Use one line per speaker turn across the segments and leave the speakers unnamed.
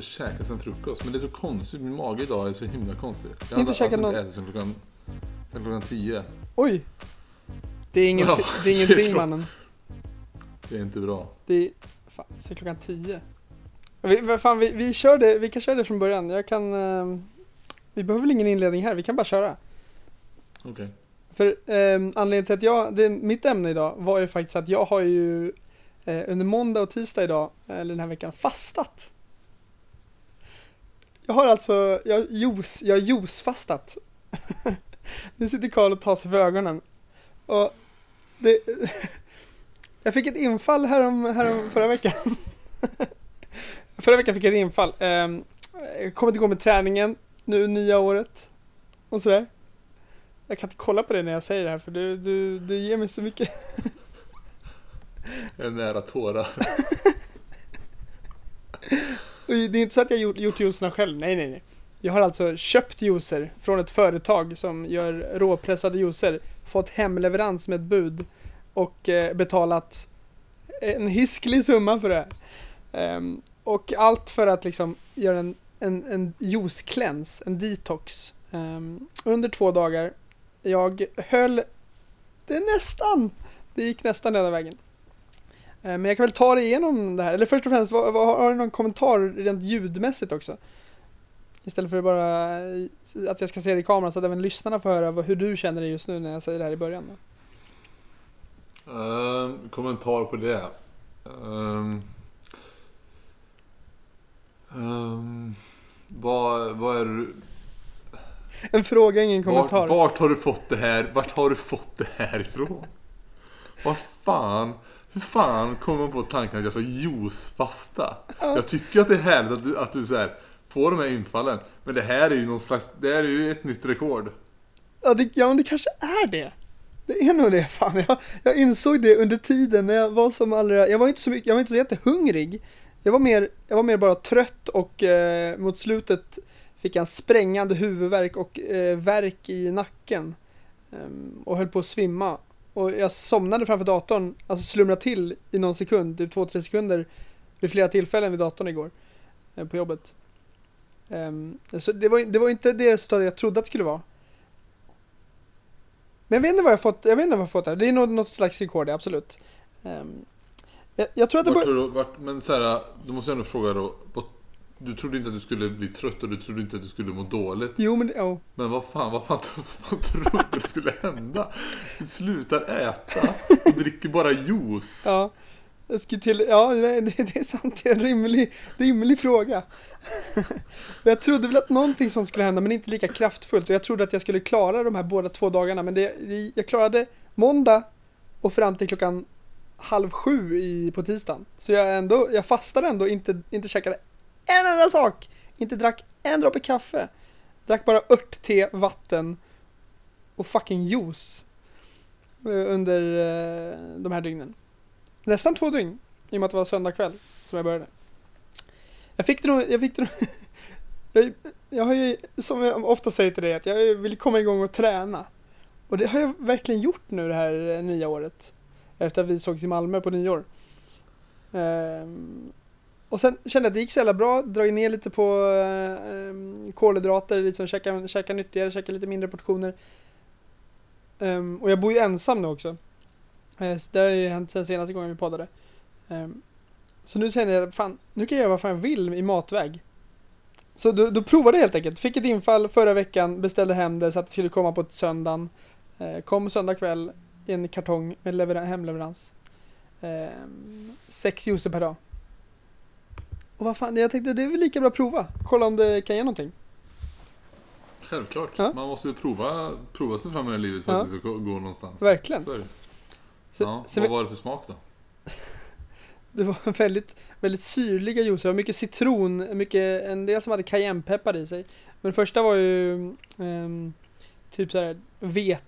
inte käkat sen frukost. Men det är så konstigt. Min mage idag är så himla konstig. Jag
Inte
hade
käkat
alltså
någon-
inte ätit sen klockan, sen klockan tio.
Oj! Det är, inget,
Ja,
det är ingenting mannen.
Det är inte bra.
Det är, fan, så klockan 10. Vi, fan, vi, vi, kör det, vi kan köra det från början. Jag kan, eh, vi behöver väl ingen inledning här, vi kan bara köra.
Okej.
För eh, anledningen till att jag, det, mitt ämne idag var ju faktiskt att jag har ju eh, under måndag och tisdag idag, eller den här veckan, fastat. Jag har alltså, jag har juice, jag har juicefastat. nu sitter Karl och tar sig för ögonen. Och det, jag fick ett infall härom, härom förra veckan. förra veckan fick jag ett infall. Eh, jag kommer inte gå med träningen nu nya året. Och sådär. Jag kan inte kolla på det när jag säger det här för du, du, du ger mig så mycket.
Jag är nära tårar.
Och Det är inte så att jag gjort, gjort juicerna själv, nej nej nej. Jag har alltså köpt juicer från ett företag som gör råpressade juicer, fått hemleverans med ett bud och eh, betalat en hisklig summa för det. Um, och allt för att liksom göra en, en, en juice cleanse, en detox. Um, under två dagar. Jag höll, det nästan, det gick nästan hela vägen. Eh, Men jag kan väl ta dig igenom det här. Eller först och främst, vad, vad, har du någon kommentar rent ljudmässigt också? Istället för bara eh, att jag ska se det i kameran så att även lyssnarna får höra hur du känner dig just nu när jag säger det här i början.
Ehm, kommentar på det. Ehm, ehm, vad, vad är du...
En fråga, ingen
Vart,
kommentar.
vart har du fått det här? Vart har du fått det här ifrån? Vad fan? Hur fan kommer man på tanken att jag ska juicefasta? Jag tycker att det är härligt att du, att du så här, får de här infallen. Men det här är ju någon slags, det här är ju ett nytt rekord.
Ja, det, ja, men det kanske är det. Det är nog det fan. Jag, jag insåg det under tiden när jag var som allra, jag var inte så mycket, jag var inte så jättehungrig. Jag var mer, jag var mer bara trött och eh, mot slutet fick jag en sprängande huvudvärk och eh, värk i nacken. Ehm, och höll på att svimma. Och jag somnade framför datorn, alltså slumrade till i någon sekund, typ två, tre sekunder vid flera tillfällen vid datorn igår. Eh, på jobbet. Ehm, så det var, det var inte det resultatet jag trodde att det skulle vara. Men jag vet inte vad jag fått, jag vet inte vad jag fått där. Det är nog något slags rekord, absolut. Ehm, jag, jag tror att det
vart, men så här, då måste jag ändå fråga då. Vad, du trodde inte att du skulle bli trött och du trodde inte att du skulle må dåligt.
Jo men, oh.
Men vad fan, vad fan, vad trodde du skulle hända? Du slutar äta och dricker bara juice.
Ja. Jag skulle till, ja det, det är sant, det är en rimlig, rimlig fråga. Jag trodde väl att någonting sånt skulle hända men inte lika kraftfullt och jag trodde att jag skulle klara de här båda två dagarna men det, jag klarade måndag och fram till klockan halv sju i, på tisdagen. Så jag ändå, jag fastade ändå, inte, inte käkade en enda sak! Inte drack en droppe kaffe. Drack bara örtte, vatten och fucking juice. Eh, under eh, de här dygnen. Nästan två dygn. I och med att det var söndag kväll som jag började. Jag fick det nog, jag fick det nog, jag, jag har ju, som jag ofta säger till dig, att jag vill komma igång och träna. Och det har jag verkligen gjort nu det här eh, nya året. Efter att vi sågs i Malmö på nyår. Ehm, och sen kände jag att det gick så jävla bra, dragit ner lite på eh, ehm, kolhydrater, liksom käka, käka nyttigare, käka lite mindre portioner. Um, och jag bor ju ensam nu också. Eh, så Det har ju hänt sen senaste gången vi poddade. Um, Så nu känner jag, fan, nu kan jag göra vad fan jag vill i matväg. Så då, då provade jag helt enkelt. Fick ett infall förra veckan, beställde hem det så att det skulle komma på ett söndagen. Eh, Kom söndag kväll i en kartong med hemleverans. Ehm, Sex juicer per dag. Och vad fan, jag tänkte det är väl lika bra att prova. Kolla om det kan ge någonting.
Självklart.
Ja.
Man måste ju prova, prova sig fram i livet för
Ja.
att det ska gå någonstans.
Verkligen.
Så är det.
Så,
ja,
så
vad
vi,
var det för smak då?
det var väldigt, väldigt syrliga juicer. Det var mycket citron, mycket, en del som hade cayennepeppar i sig. Men första var ju ehm, typ såhär vet,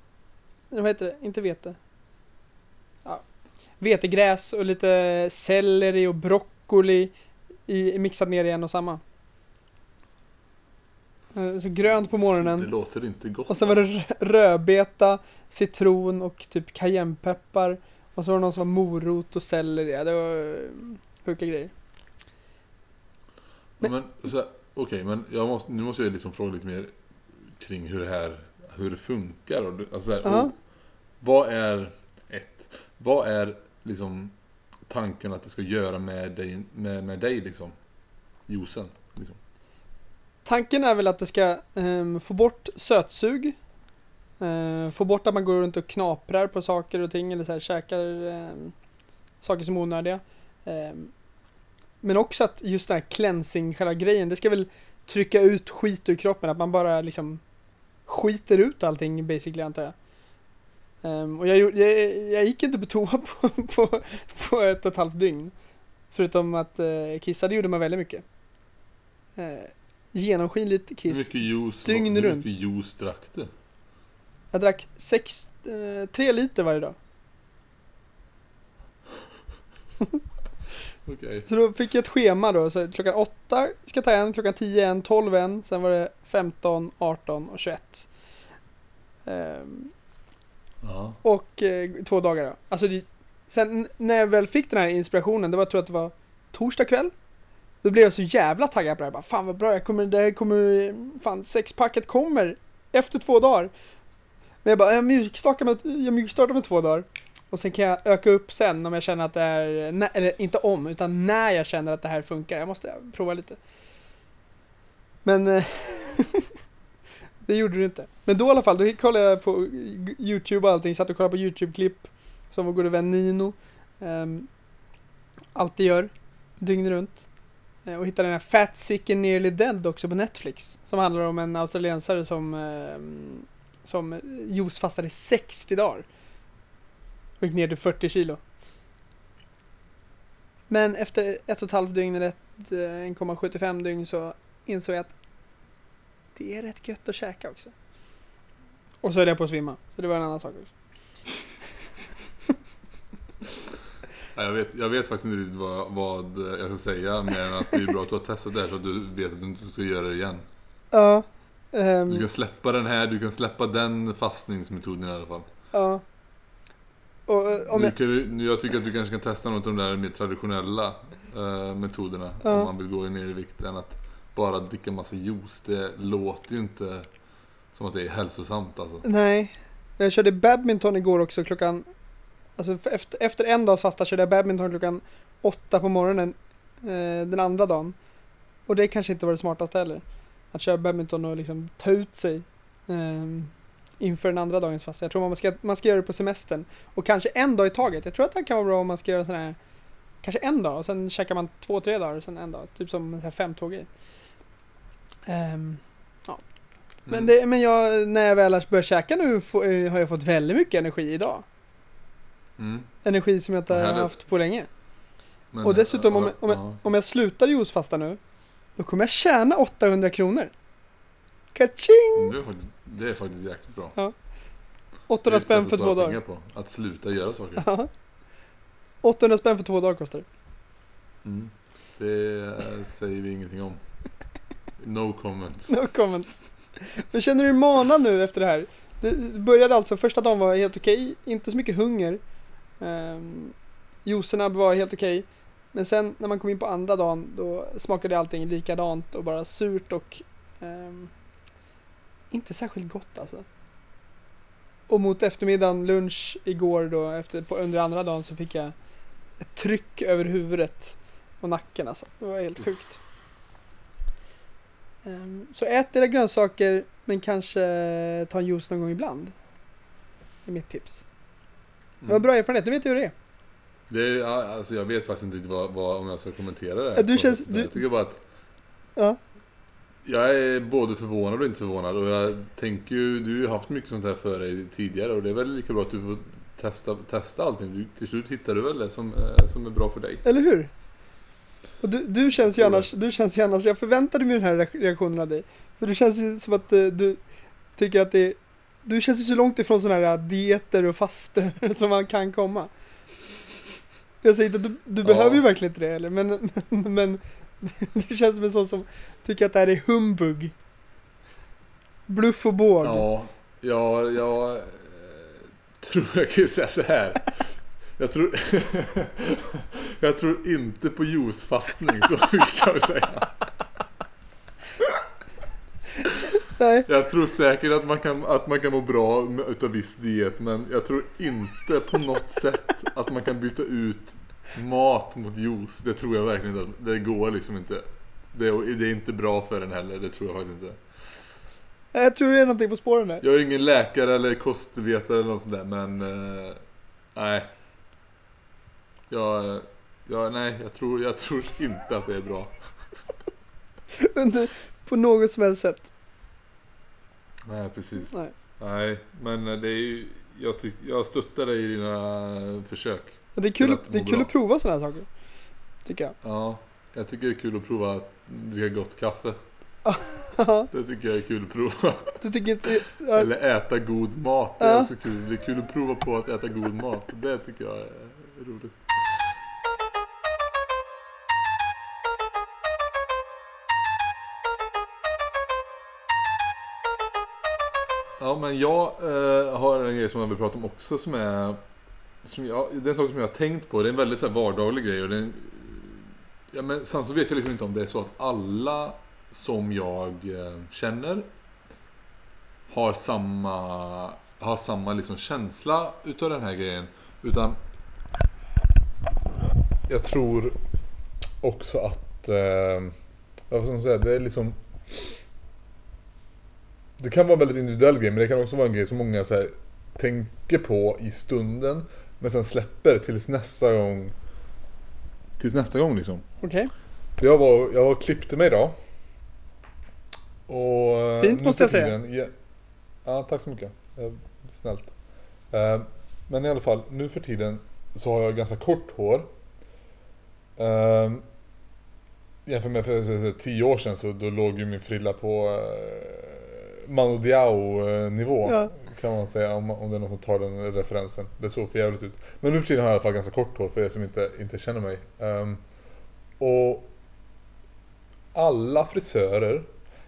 vad heter det? Inte vete. Ja. Vetegräs och lite selleri och broccoli i, mixat ner i en och samma. Eh, Så grönt på
Det
morgonen.
låter inte gott.
Och sen var det rö- rödbeta, citron och typ cayennepeppar. Och så var det någon som var morot och selleri. Ja, det var eh, sjuka grejer.
Men, Okej, men jag måste, nu måste jag liksom fråga lite mer kring hur det här hur det funkar. Och, alltså, så här,
Ja.
och, vad är ett? Vad är liksom tanken att det ska göra med dig, med, med dig liksom? Juicen. Liksom.
Tanken är väl att det ska eh, få bort sötsug. eh, få bort att man går runt och knaprar på saker och ting eller så här, käkar eh, saker som är onödiga. Ehm, men också att just den här cleansing, själva grejen, det ska väl trycka ut skit ur kroppen. Att man bara liksom skiter ut allting basically antar jag. Ehm, och jag, gjorde- jag, jag gick inte på toa på, på, på ett och ett halvt dygn. Förutom att eh, kissa, det gjorde man väldigt mycket. Eh, genomskinligt
Hur
kiss.
mycket juice,
dygn
hur mycket juice drack du?
Jag drack sex, eh, tre liter varje dag.
Okej.
Så då fick jag ett schema då. Så klockan åtta ska jag ta en, klockan 10 en, 12 en, sen var det 15, 18 och 21. Ehm,
Ja.
och eh, två dagar då. Alltså det, sen när jag väl fick den här inspirationen, det var, tror jag att det var torsdag kväll. Då blev jag så jävla taggad på det här. Bara, fan vad bra, jag kommer, det här kommer, fan sexpacket kommer efter två dagar. Men jag bara, jag mjukstartar med, jag mjukstartar med två dagar. Och sen kan jag öka upp sen om jag känner att det är, nä- eller inte om, utan när jag känner att det här funkar. Jag måste prova lite. Men eh, det gjorde du inte. Men då i alla fall, då kollade jag på YouTube och allting. Satt och kollade på YouTube-klipp. Som vår gode vän Nino um, alltid gör. Dygnet runt. Uh, och hittade den här Fat Sick and Nearly Dead också på Netflix. Som handlar om en australiensare som, um, som juicefastade i 60 dagar. Och gick ner till 40 kilo. Men efter ett och ett halvt dygn eller 1,75 eh, dygn så insåg jag att det är rätt gött att käka också. Och så höll jag på att svimma. Så det var en annan sak också.
Ja, jag, vet, jag vet faktiskt inte vad, vad jag ska säga mer än att det är bra att du har testat det här så att du vet att du inte ska göra det igen.
Ja. ehm,
Du kan släppa den här, du kan släppa den fastningsmetoden i alla fall.
ja. Och eh, om jag,
kan, jag tycker att du kanske kan testa något av de där mer traditionella eh, metoderna
Ja.
om man vill gå ner i vikt än att bara dricka massa juice. Det låter ju inte som att det är hälsosamt alltså.
nej. Jag körde badminton igår också klockan... Alltså efter, efter en dags fasta körde jag badminton klockan åtta på morgonen eh, den andra dagen. Och det kanske inte var det smartaste heller. Att köra badminton och liksom ta ut sig Eh, inför den andra dagens fasta. Jag tror man ska, man ska göra det på semestern. Och kanske en dag i taget. Jag tror att det kan vara bra om man ska göra sådana här Kanske en dag och sen käkar man två, tre dagar och sen en dag. Typ som en sån här fem grej. Ehm, men,
Mm.
det, men jag, när jag väl har börjat käka nu få, eh, har jag fått väldigt mycket energi idag.
Mm.
Energi som jag inte har haft på länge.
Men,
och dessutom om
ja,
jag- om jag-
ja.
Om jag slutar juicefasta nu, då kommer jag tjäna 800 kronor. Kaching!
Det är faktiskt, det är faktiskt jäkligt bra. Är
800
ett
spänn för två dagar.
pengar På, att sluta göra saker.
Ja. 800 spänn för två dagar kostar det.
Mm. Det säger vi ingenting om. No comments.
No comments. Men känner du dig manad nu efter det här? Det började alltså, första dagen var helt okej, inte så mycket hunger. Um, juicerna var helt okej. Men sen när man kom in på andra dagen, då smakade allting likadant och bara surt och ehm, inte särskilt gott alltså. Och mot eftermiddagen, lunch igår då, efter, på, under andra dagen så fick jag ett tryck över huvudet och nacken alltså. Det var helt sjukt. Ehm, så ät era grönsaker men kanske ta en juice någon gång ibland. Det är mitt tips. Det var
Mm.
bra erfarenhet, du vet hur det är.
Det är, alltså jag vet faktiskt inte vad, vad, om jag ska kommentera det.
Ja, du känns- du-
Jag tycker bara att
Ja.
jag är både förvånad och inte förvånad. Och jag tänker ju, du har ju haft mycket sånt här för dig tidigare. Och det är väl lika bra att du får testa, testa allting. Du, till slut hittar du väl det som, eh, som är bra för dig.
Eller hur? Och du, du känns ju annars, du känns ju annars, jag förväntade mig den här reak- reaktionen av dig. För du känns ju som att eh, du tycker att det du känns ju så långt ifrån sådana här dieter och faster som man kan komma. Jag säger inte att du, du
Ja.
behöver ju verkligen inte det heller, men, men, men du känns som en sån som tycker att det här är humbug. Bluff och båg.
Ja, ja, jag eh, tror jag kan ju säga så här. Jag tror, jag tror inte på juicefastning, så mycket kan vi säga.
Nej.
Jag tror säkert att man kan, att man kan må bra utav viss diet men jag tror inte på något sätt att man kan byta ut mat mot juice. Det tror jag verkligen inte. Det går liksom inte. Det är, det är inte bra för en heller, det tror jag faktiskt inte.
Jag tror det är någonting på spåren där.
Jag är ingen läkare eller kostvetare eller något sånt där men... Eh, nej. Jag, jag, nej, jag tror, jag tror inte att det är bra.
Under, på något som helst sätt.
Nej, precis.
Nej.
Nej, men det är ju... Jag, tyck, jag stöttar dig i dina försök.
Det är kul,
att
det är kul
bra.
att prova sådana här saker. Tycker jag.
Ja, jag tycker det är kul att prova att dricka gott kaffe. Det tycker jag är kul att prova.
du tycker inte... Ja,
Eller äta god mat. Det är
Ja.
också kul. Det är kul att prova på att äta god mat. Det tycker jag är roligt. Ja, men jag eh, har en grej som jag vill prata om också som är... Som jag, det är en sak som jag har tänkt på. Det är en väldigt så här, vardaglig grej. Och det är, en- ja, men sen så vet jag liksom inte om det är så att alla som jag eh, känner har samma, har samma liksom känsla utav den här grejen. Utan jag tror också att, eh, vad ska man säga, det är liksom det kan vara en väldigt individuell grej men det kan också vara en grej som många så här, tänker på i stunden men sen släpper tills nästa gång. Tills nästa gång liksom.
Okej.
Jag var, jag var klippte mig idag. Och eh,
Fint måste jag säga.
tiden- Ja, ja, tack så mycket. Eh, Snällt. Eh, Men i alla fall, nu för tiden så har jag ganska kort hår. Jämfört med för tio år sedan så då låg ju min frilla på uh, Manu Diao eh, nivå.
Ja.
Kan man säga om, om det är någon som tar den referensen. Det såg för jävligt ut. Men nu för tiden har jag i alla fall ganska kort hår för er som inte, inte känner mig. Ehm, och alla frisörer.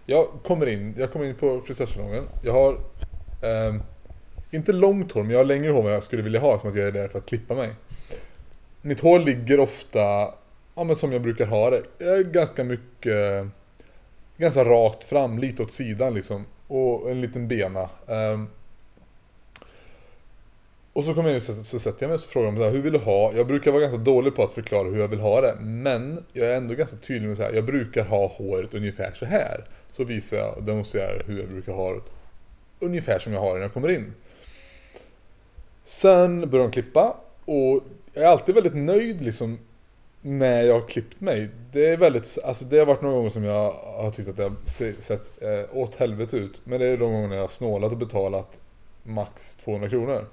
Jag kommer in, jag kommer in på frisörsalongen. Jag har ehm, inte långt hår, men jag har längre hår än jag skulle vilja ha som att jag är där för att klippa mig. Mitt hår ligger ofta ja, men som jag brukar ha det. Ganska mycket Ganska rakt fram, lite åt sidan liksom. Och en liten bena. Um, och så kommer jag in så, så sätter jag mig och så frågar de hur vill du ha? Jag brukar vara ganska dålig på att förklara hur jag vill ha det. Men jag är ändå ganska tydlig med så här, jag brukar ha håret ungefär så här. Så visar jag och demonstrerar hur jag brukar ha det. Ungefär som jag har det när jag kommer in. Sen börjar de klippa och jag är alltid väldigt nöjd liksom när jag har klippt mig. Det är väldigt, alltså det har varit några gånger som jag har tyckt att det har se- sett eh, åt helvete ut. Men det är de gångerna jag har snålat och betalat max 200 kronor.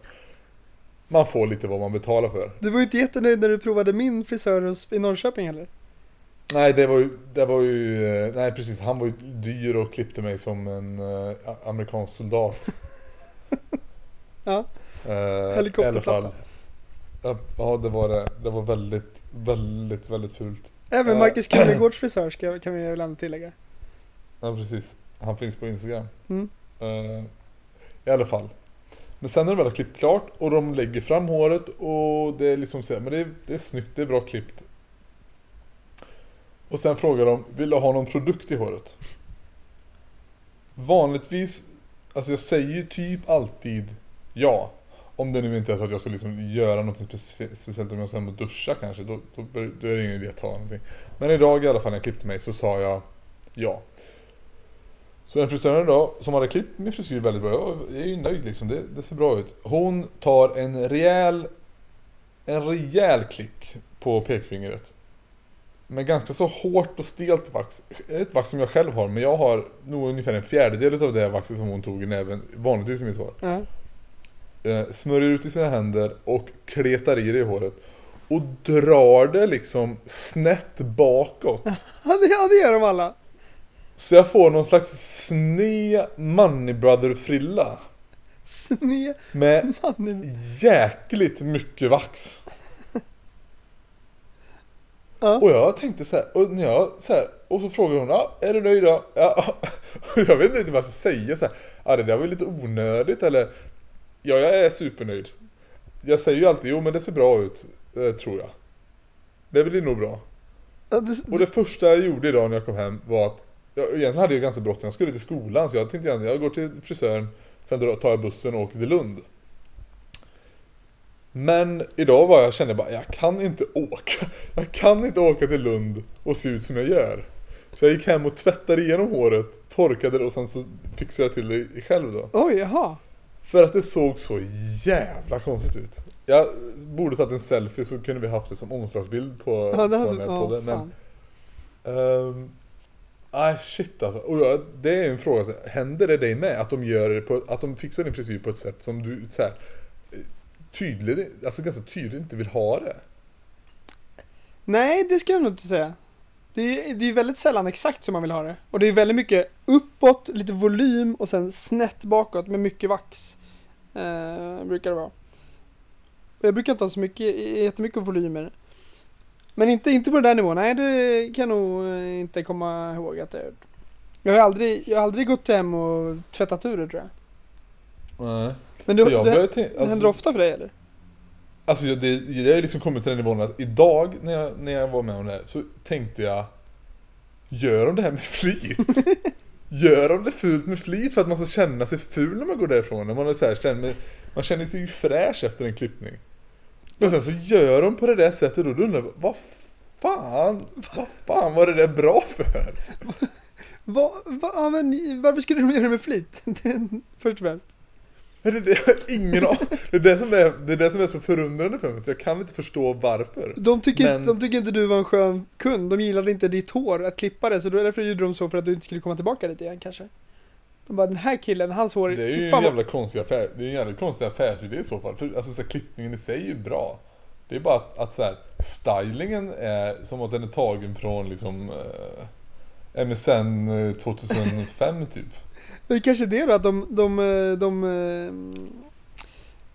Man får lite vad man betalar för.
Du var ju inte jättenöjd när du provade min frisör i Norrköping heller.
Nej, det var ju, det var ju, eh, nej precis, han var ju dyr och klippte mig som en eh, amerikansk soldat.
Ja.
Eh,
Helikopterplatta.
Ja, det var det. Det var väldigt, väldigt, väldigt fult.
Även
Eh.
Marcus Krunegårds frisör ska, kan vi väl ändå tillägga.
Ja, precis. Han finns på Instagram.
Mm.
Eh, I alla fall. Men sen när de väl har klippt klart och de lägger fram håret och det är liksom så här, men det är, det är snyggt, det är bra klippt. Och sen frågar de, vill du ha någon produkt i håret? Vanligtvis, alltså jag säger ju typ alltid ja. Om det nu inte är så att jag ska liksom göra något speciellt om jag ska hem och duscha kanske, då, då, då är det ingen idé att ta någonting. Men idag i alla fall när jag klippte mig så sa jag ja. Så den frisören då, som hade klippt min frisyr väldigt bra, jag är ju nöjd liksom, det, det ser bra ut. Hon tar en rejäl, en rejäl klick på pekfingret. Med ganska så hårt och stelt vax. Ett vax som jag själv har, men jag har nog ungefär en fjärdedel av det vaxet som hon tog i näven, vanligtvis i mitt hår.
Mm.
Eh, smörjer ut i sina händer och kletar i det i håret. Och drar det liksom snett bakåt.
Ja, det, gör de alla.
Så jag får någon slags sned Money Brother-frilla.
Sned
Med
mannen.
jäkligt mycket vax.
Ja.
Och jag tänkte så här, och när jag så här, och så frågar hon, ja, är du nöjd då? Ja, och jag vet inte riktigt vad jag ska säga så här, ja det där var ju lite onödigt eller, ja jag är supernöjd. Jag säger ju alltid, jo men det ser bra ut, eh, tror jag. Det blir nog bra.
Ja, det,
Och det första jag gjorde idag när jag kom hem var att jag, egentligen hade jag ganska bråttom, jag skulle till skolan så jag tänkte jag, jag går till frisören, sen tar jag bussen och åker till Lund. Men idag var jag kände bara, jag kan inte åka. Jag kan inte åka till Lund och se ut som jag gör. Så jag gick hem och tvättade igenom håret, torkade det och sen så fixade jag till det själv då.
Oj, jaha.
För att det såg så jävla konstigt ut. Jag borde tagit en selfie så kunde vi haft det som omslagsbild på,
Ja,
på
det
den
hade,
här
ja,
podden. Men,
fan.
ehm, Nej shit alltså. Och jag, det är en fråga, så händer det dig med? Att de gör det på, att de fixar din frisyr på ett sätt som du så här, tydligt, alltså ganska tydligt inte vill ha det?
Nej, det ska jag nog inte säga. Det är, det är väldigt sällan exakt som man vill ha det. Och det är väldigt mycket uppåt, lite volym och sen snett bakåt med mycket vax. Eh, brukar det vara. Jag brukar inte ha så mycket, jättemycket volymer. Men inte, inte på den där nivån. Nej, det kan jag nog eh, inte komma ihåg att jag gjort. Jag har aldrig, jag har aldrig gått hem och tvättat ur det tror jag.
Nej.
Men det,
tänka,
det händer
alltså,
ofta för dig eller?
alltså jag- det, jag har liksom kommit till den nivån att idag när jag, när jag var med om det här så tänkte jag Gör de det här med flit? Gör de det fult med flit för att man ska känna sig ful när man går därifrån? När man, är så här, känner, man känner sig ju fräsch efter en klippning. Men sen så gör de på det där sättet och då undrar vad fan, vad fan var det där bra för?
Va, va, men, varför skulle de göra det med flit? Först och främst.
Men det, det, ingen aning. det, är det, som är, det är det som är så förundrande för mig, så jag kan inte förstå varför.
De tycker,
Men-
de tycker inte du var en skön kund. De gillade inte ditt hår, att klippa det. Så då, därför gjorde de så för att du inte skulle komma tillbaka dit igen kanske. De bara, den här killen, hans hår,
Det är ju en jävla konstig affär, det är en jävla konstig affärsidé i så fall. För alltså så här, klippningen i sig är ju bra. Det är bara att, att så här, stylingen är som att den är tagen från liksom eh, MSN eh, 2005 typ.
Det är kanske det då, att de, de, eh, de, eh,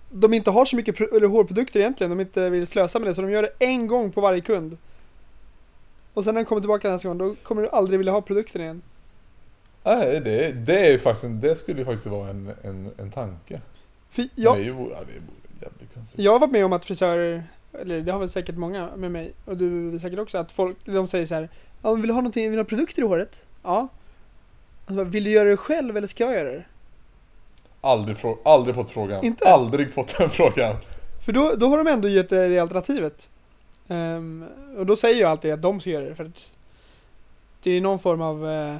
de inte har så mycket eller hårprodukter egentligen. De inte vill slösa med det, så de gör det en gång på varje kund. Och sen när de kommer tillbaka nästa gång, då kommer du aldrig vilja ha produkten igen.
Nej, det, det är faktiskt, det skulle ju faktiskt vara en, en, en tanke.
För jag,
Det är ju, ja, det jävligt konstigt.
Jag har varit med om att frisörer, eller det har väl säkert många med mig, och du säkert också, att folk, de säger så här, ja vill du ha någonting, vill du ha produkter i håret? Ja. Och så bara, vill du göra det själv eller ska jag göra det?
Aldrig, aldrig fått frågan.
Inte?
Aldrig fått den frågan.
För då, då har de ändå gett det, det alternativet. Ehm, och då säger jag alltid att de ska göra det, för att det är ju någon form av eh,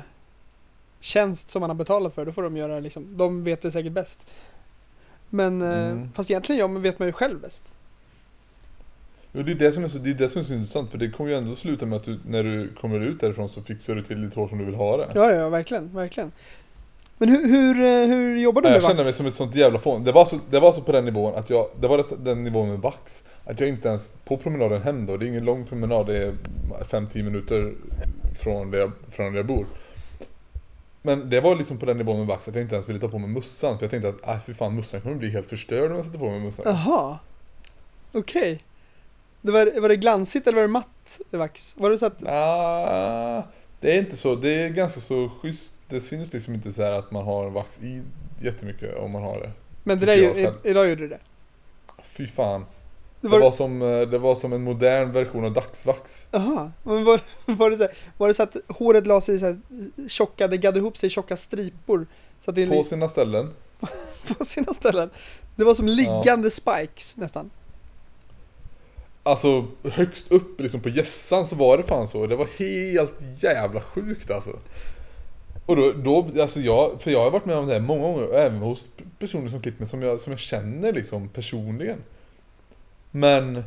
tjänst som man har betalat för, då får de göra liksom, de vet det säkert bäst. Men, eh,
Mm.
fast egentligen ja, men vet man ju själv bäst.
Jo, det är det som är så, det är det som är så intressant, för det kommer ju ändå sluta med att du, när du kommer ut därifrån så fixar du till ditt hår som du vill ha det.
Ja, ja, verkligen, verkligen. Men hur, hur, eh, hur jobbar du
Nej,
med
jag kände mig
vax?
som ett sånt jävla fån. Det var så, det var så på den nivån att jag, det var den nivån med vax. Att jag inte ens, på promenaden hem då, det är ingen lång promenad, det är 5-10 minuter från där, jag, från där jag bor. Men det var liksom på den nivån med vax att jag inte ens ville ta på mig mössan. För jag tänkte att, äh, fy fan mössan kommer bli helt förstörd om jag sätter på mig mössan.
Jaha. Okej. Det var, var det glansigt eller var det matt vax? Var det så att...
Ah, det är inte så, det är ganska så schysst. Det syns liksom inte så här att man har vax i jättemycket om man har det.
Men det där, ju- idag gjorde du det.
Fy fan.
Det
Det
var,
var, som, eh, det var som en modern version av dagsvax.
Jaha. Men var, var, det så här, var det så att håret la sig i så här tjocka, det gaddade ihop sig i tjocka stripor? Så att det
På sina ställen.
på sina ställen. Det var som liggande spikes nästan.
Alltså högst upp liksom på gässan så var det fan så. Det var helt jävla sjukt alltså. Och då, då alltså jag, för jag har varit med om det här många gånger, även hos personer som klipper som jag, som jag känner liksom personligen. Men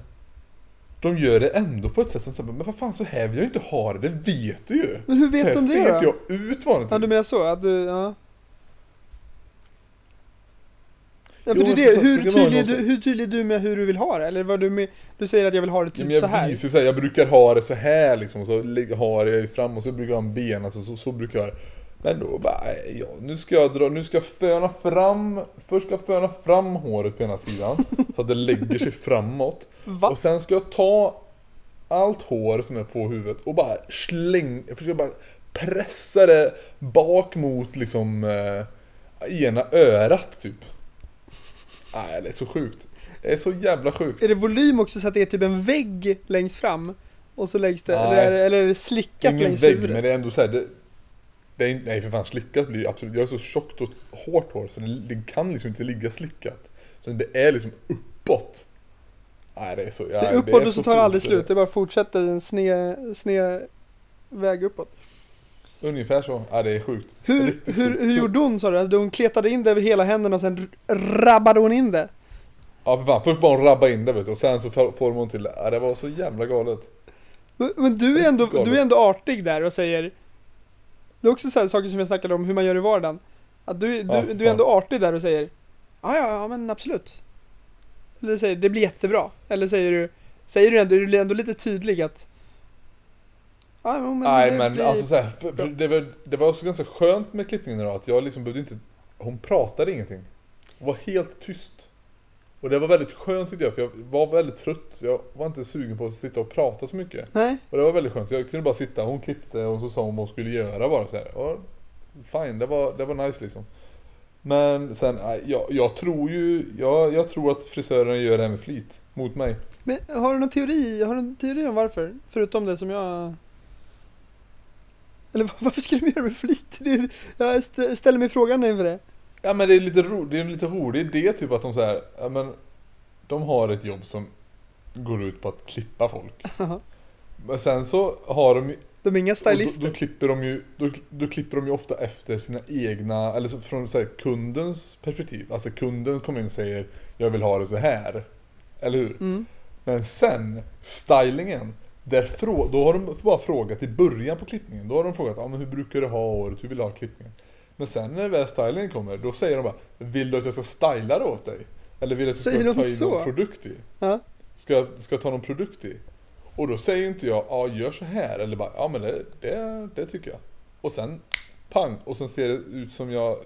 de gör det ändå på ett sätt som säger, men vad fan så här vill jag inte ha det, det vet du ju.
Men hur
Så
vet
här
de det
ser
då?
inte jag ut vanligtvis.
Ja, du menar så? Att du, ja. Ja, för det är det.
så-
Hur
så
tydlig, är du, hur tydlig är du med hur du vill ha det? Eller vad du med, du säger att jag vill ha det
Ja,
typ så
jag
här.
visar så här, jag brukar ha det så här liksom, så har jag fram och så brukar jag ha en ben, alltså, så, så brukar jag ha det. Men då bara, ja, nu ska jag dra, nu ska jag föna fram, först ska jag föna fram håret på ena sidan, så att det lägger sig framåt.
Va?
Och sen ska jag ta allt hår som är på huvudet och bara släng, jag försöker bara pressa det bak mot liksom eh, ena örat typ. Nej, det är så sjukt. Det är så jävla sjukt.
Är det volym också så att det är typ en vägg längst fram? Och så läggs det,
Nej.
eller är, det- eller är det slickat
Ingen
längs
vägg,
huvudet?
men det är ändå så här, det, Det är, nej för fan, slickat blir ju absolut, jag har så tjockt och hårt hår så det, det kan liksom inte ligga slickat. Så det är liksom uppåt. Nej det är så, ja,
Det är uppåt och så tar det aldrig
så
slut. Det bara fortsätter en sned, sned väg uppåt.
Ungefär så, ja det är sjukt.
Hur, hur, hur gjorde hon sa du? Att Hon kletade in det över hela händerna och sen rabbade hon in det?
Ja för fan, först bara hon rabba in det vet du, och sen så får hon till det. Ja det var så jävla galet.
Men- Men du är, ändå,
Galet.
du är ändå artig där och säger Det är också så här saker som jag snackade om hur man gör i vardagen Att du, du,
Ja,
du är ändå artig där och säger Ja ja ja men absolut Eller säger det blir jättebra Eller säger du Säger du ändå, du ändå lite tydlig att Jo, men
Nej
det
men
blir,
alltså så här, för, för det, var, det var också ganska skönt med klippningen idag att jag liksom behövde inte Hon pratade ingenting. Hon var helt tyst. Och det var väldigt skönt tyckte jag för jag var väldigt trött. Jag var inte sugen på att sitta och prata så mycket.
Nej.
Och det var väldigt skönt så jag kunde bara sitta, hon klippte och så sa hon vad hon skulle göra bara så här. Och Fine, det var, det var nice liksom. Men sen, nej, jag, jag tror ju jag, jag tror att frisören gör det här med flit Mot mig.
Men har du någon teori, har du någon teori om varför? Förutom det som jag Eller varför ska de göra det med flit? Det, jag st- ställer mig frågan inför det
Ja men det är lite ro, det är en lite rolig idé typ att de så här, ja men De har ett jobb som går ut på att klippa folk. Men sen så har de ju
De är inga
och då,
stylister
då klipper de ju då, då klipper de ju ofta efter sina egna, eller så, från så här, kundens perspektiv Alltså kunden kommer in och säger Jag vill ha det så här Eller hur?
mm.
Men sen, stylingen där frå, då har de bara frågat i början på klippningen Då har de frågat, ja men hur brukar du ha håret, hur vill du ha klippningen? Men sen när väl stylingen kommer, då säger de bara Vill du att jag ska styla det åt dig? Eller vill du att jag ska ta in
så?
någon produkt i?
Ja.
Ska jag, ska jag ta någon produkt i? Och då säger inte jag, ja gör så här Eller bara, ja men det, det, det tycker jag Och sen, pang! Och sen ser det ut som jag, eh,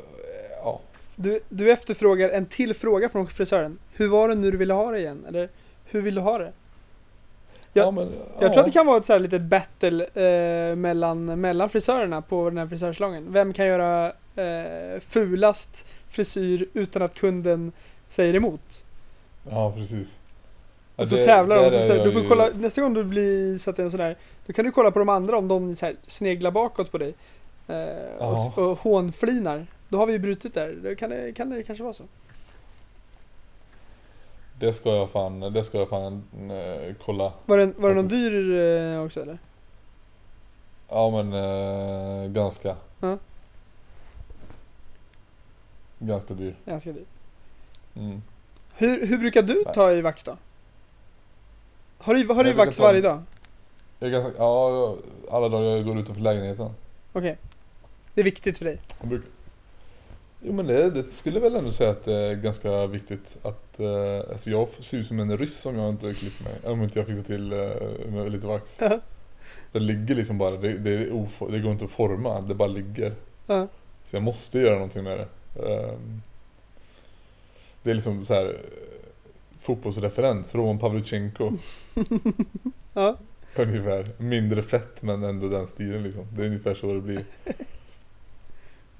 ja
Du, du efterfrågar en till fråga från frisören. Hur var det nu du ville ha det igen? Eller hur vill du ha det? Jag-
ja, men,
Jag
ja.
tror att det kan vara ett så här litet battle eh, mellan, mellan frisörerna på den här frisörsalongen. Vem kan göra eh, fulast frisyr utan att kunden säger emot?
Ja precis Ja,
Och så
det-
tävlar de. Så ställer, du får
ju-
kolla, nästa gång du blir så att det är en sån där, då kan du kolla på de andra om de så här, sneglar bakåt på dig. Eh, och, och hånflinar. Då har vi ju brutit där. Då kan det, kan det kanske vara så.
Det ska jag fan, det ska jag fan eh, kolla
Var det, var det någon dyr eh, också eller?
Ja men eh, ganska
Ja.
Ganska dyr
Ganska dyr.
mm.
Hur, hur brukar du
Nej.
ta i vax då? Har du, har du vax varje dag?
Jag ganska, ja, alla dagar jag går utanför lägenheten
Okej. Det är viktigt för dig.
jag brukar, Jo men det, det skulle väl ändå säga att det är ganska viktigt att eh, Alltså jag ser ut som en ryss om jag inte klipper mig Om inte jag fixar till eh, med lite vax
Ja.
Det ligger liksom bara, det, det, är ofo- det går inte att forma, det bara ligger
Ja.
Så jag måste göra någonting med det. Ehm, Det är liksom så här eh, fotbollsreferens, Roman Pavlyuchenko
Ja.
ungefär. Mindre fett men ändå den stilen liksom. Det är ungefär så det blir.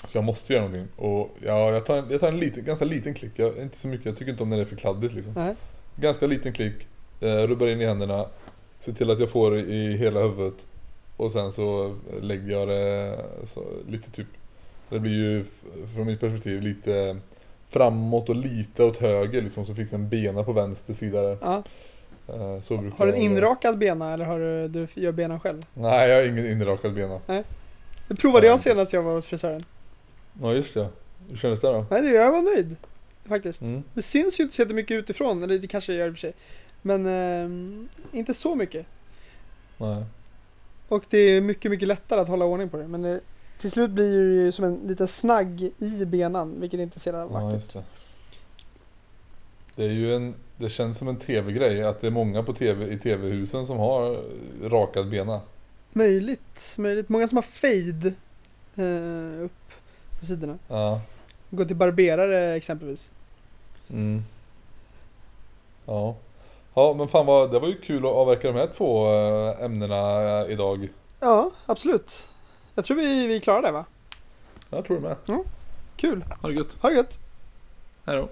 Så jag måste göra någonting. Och ja, jag tar en, jag tar en liten, ganska liten klick. Jag, inte så mycket, jag tycker inte om när det är för kladdigt liksom.
Nej.
Ganska liten klick, eh, rubbar in i händerna, ser till att jag får i hela huvudet. Och sen så lägger jag det så, lite typ Det blir ju från mitt perspektiv lite framåt och lite åt höger liksom så fixar en bena på vänster sida där.
Ja.
Eh, Så brukar
Har du en inrakad bena eller har du, du gör benen själv?
Nej jag har ingen inrakad bena.
Det provade
Ja.
jag senast jag var hos frisören.
Ja just det. Hur kändes det då?
Nej, det- jag var nöjd. Faktiskt.
Mm.
Det syns ju inte så jättemycket utifrån, eller det kanske gör i och för sig. Men ehm, inte så mycket.
Nej.
Och det är mycket, mycket lättare att hålla ordning på det. Men det, till slut blir det ju som en liten snagg i benan, vilket inte ser så
Ja
vackert.
just det. Det är ju en, det känns som en tv-grej att det är många på tv, i tv-husen som har rakad bena.
Möjligt, möjligt. Många som har fade eh, upp på sidorna.
Ja.
Gå till barberare exempelvis.
Mm. Ja. Ja men fan vad, det var ju kul att avverka de här två eh, ämnena eh, idag.
Ja, absolut. Jag tror vi, vi klarar det va?
Jag tror det med.
Kul.
Ha det gött.
Ha det gött.
Hej då.